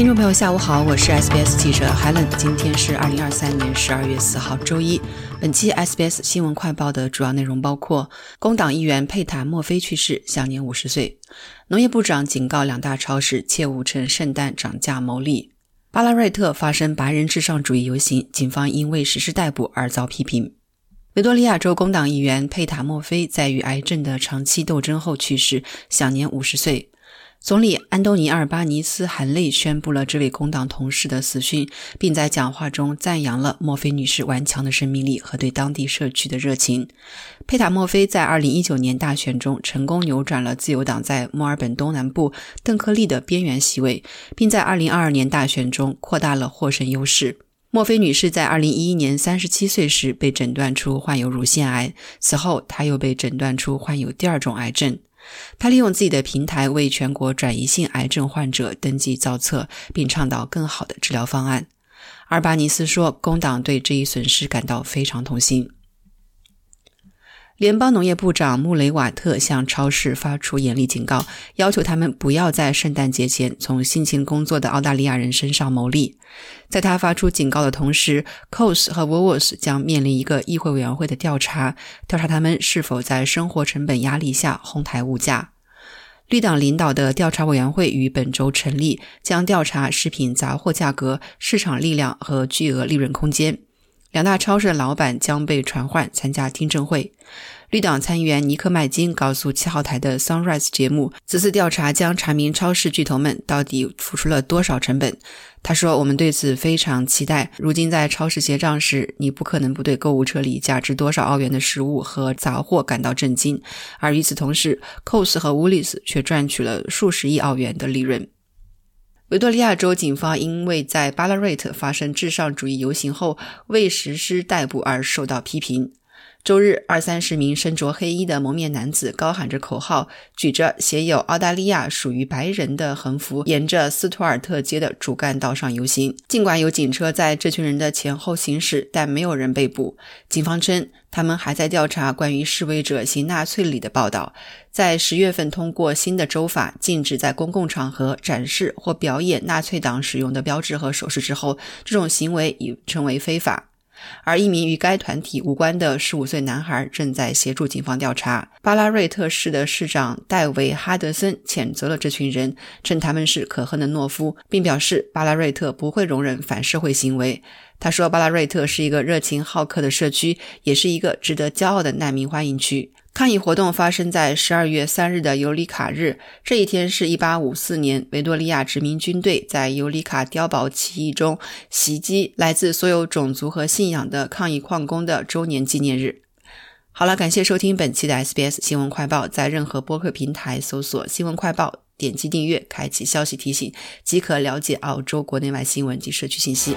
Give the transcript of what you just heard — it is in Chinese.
听众朋友，下午好，我是 SBS 记者 Helen。今天是二零二三年十二月四号，周一。本期 SBS 新闻快报的主要内容包括：工党议员佩塔·墨菲去世，享年五十岁；农业部长警告两大超市切勿趁圣诞涨价牟利；巴拉瑞特发生白人至上主义游行，警方因未实施逮捕而遭批评；维多利亚州工党议员佩塔·墨菲在与癌症的长期斗争后去世，享年五十岁。总理安东尼·阿尔巴尼斯含泪宣布了这位工党同事的死讯，并在讲话中赞扬了墨菲女士顽强的生命力和对当地社区的热情。佩塔·墨菲在2019年大选中成功扭转了自由党在墨尔本东南部邓克利的边缘席位，并在2022年大选中扩大了获胜优势。墨菲女士在2011年37岁时被诊断出患有乳腺癌，此后她又被诊断出患有第二种癌症。他利用自己的平台为全国转移性癌症患者登记造册，并倡导更好的治疗方案。阿尔巴尼斯说：“工党对这一损失感到非常痛心。”联邦农业部长穆雷瓦特向超市发出严厉警告，要求他们不要在圣诞节前从辛勤工作的澳大利亚人身上牟利。在他发出警告的同时 c o s 和 w o l w o r t s 将面临一个议会委员会的调查，调查他们是否在生活成本压力下哄抬物价。绿党领导的调查委员会于本周成立，将调查食品杂货价格、市场力量和巨额利润空间。两大超市的老板将被传唤参加听证会。绿党参议员尼克麦金告诉七号台的 Sunrise 节目，此次调查将查明超市巨头们到底付出了多少成本。他说：“我们对此非常期待。如今在超市结账时，你不可能不对购物车里价值多少澳元的食物和杂货感到震惊。而与此同时，Coles 和 Woolies 却赚取了数十亿澳元的利润。”维多利亚州警方因为在巴拉瑞特发生至上主义游行后未实施逮捕而受到批评。周日，二三十名身着黑衣的蒙面男子高喊着口号，举着写有“澳大利亚属于白人”的横幅，沿着斯图尔特街的主干道上游行。尽管有警车在这群人的前后行驶，但没有人被捕。警方称，他们还在调查关于示威者行纳粹礼的报道。在十月份通过新的州法，禁止在公共场合展示或表演纳粹党使用的标志和首饰之后，这种行为已成为非法。而一名与该团体无关的15岁男孩正在协助警方调查。巴拉瑞特市的市长戴维·哈德森谴责了这群人，称他们是可恨的懦夫，并表示巴拉瑞特不会容忍反社会行为。他说，巴拉瑞特是一个热情好客的社区，也是一个值得骄傲的难民欢迎区。抗议活动发生在十二月三日的尤里卡日，这一天是一八五四年维多利亚殖民军队在尤里卡碉堡起义中袭击来自所有种族和信仰的抗议矿工的周年纪念日。好了，感谢收听本期的 SBS 新闻快报，在任何播客平台搜索“新闻快报”，点击订阅，开启消息提醒，即可了解澳洲国内外新闻及社区信息。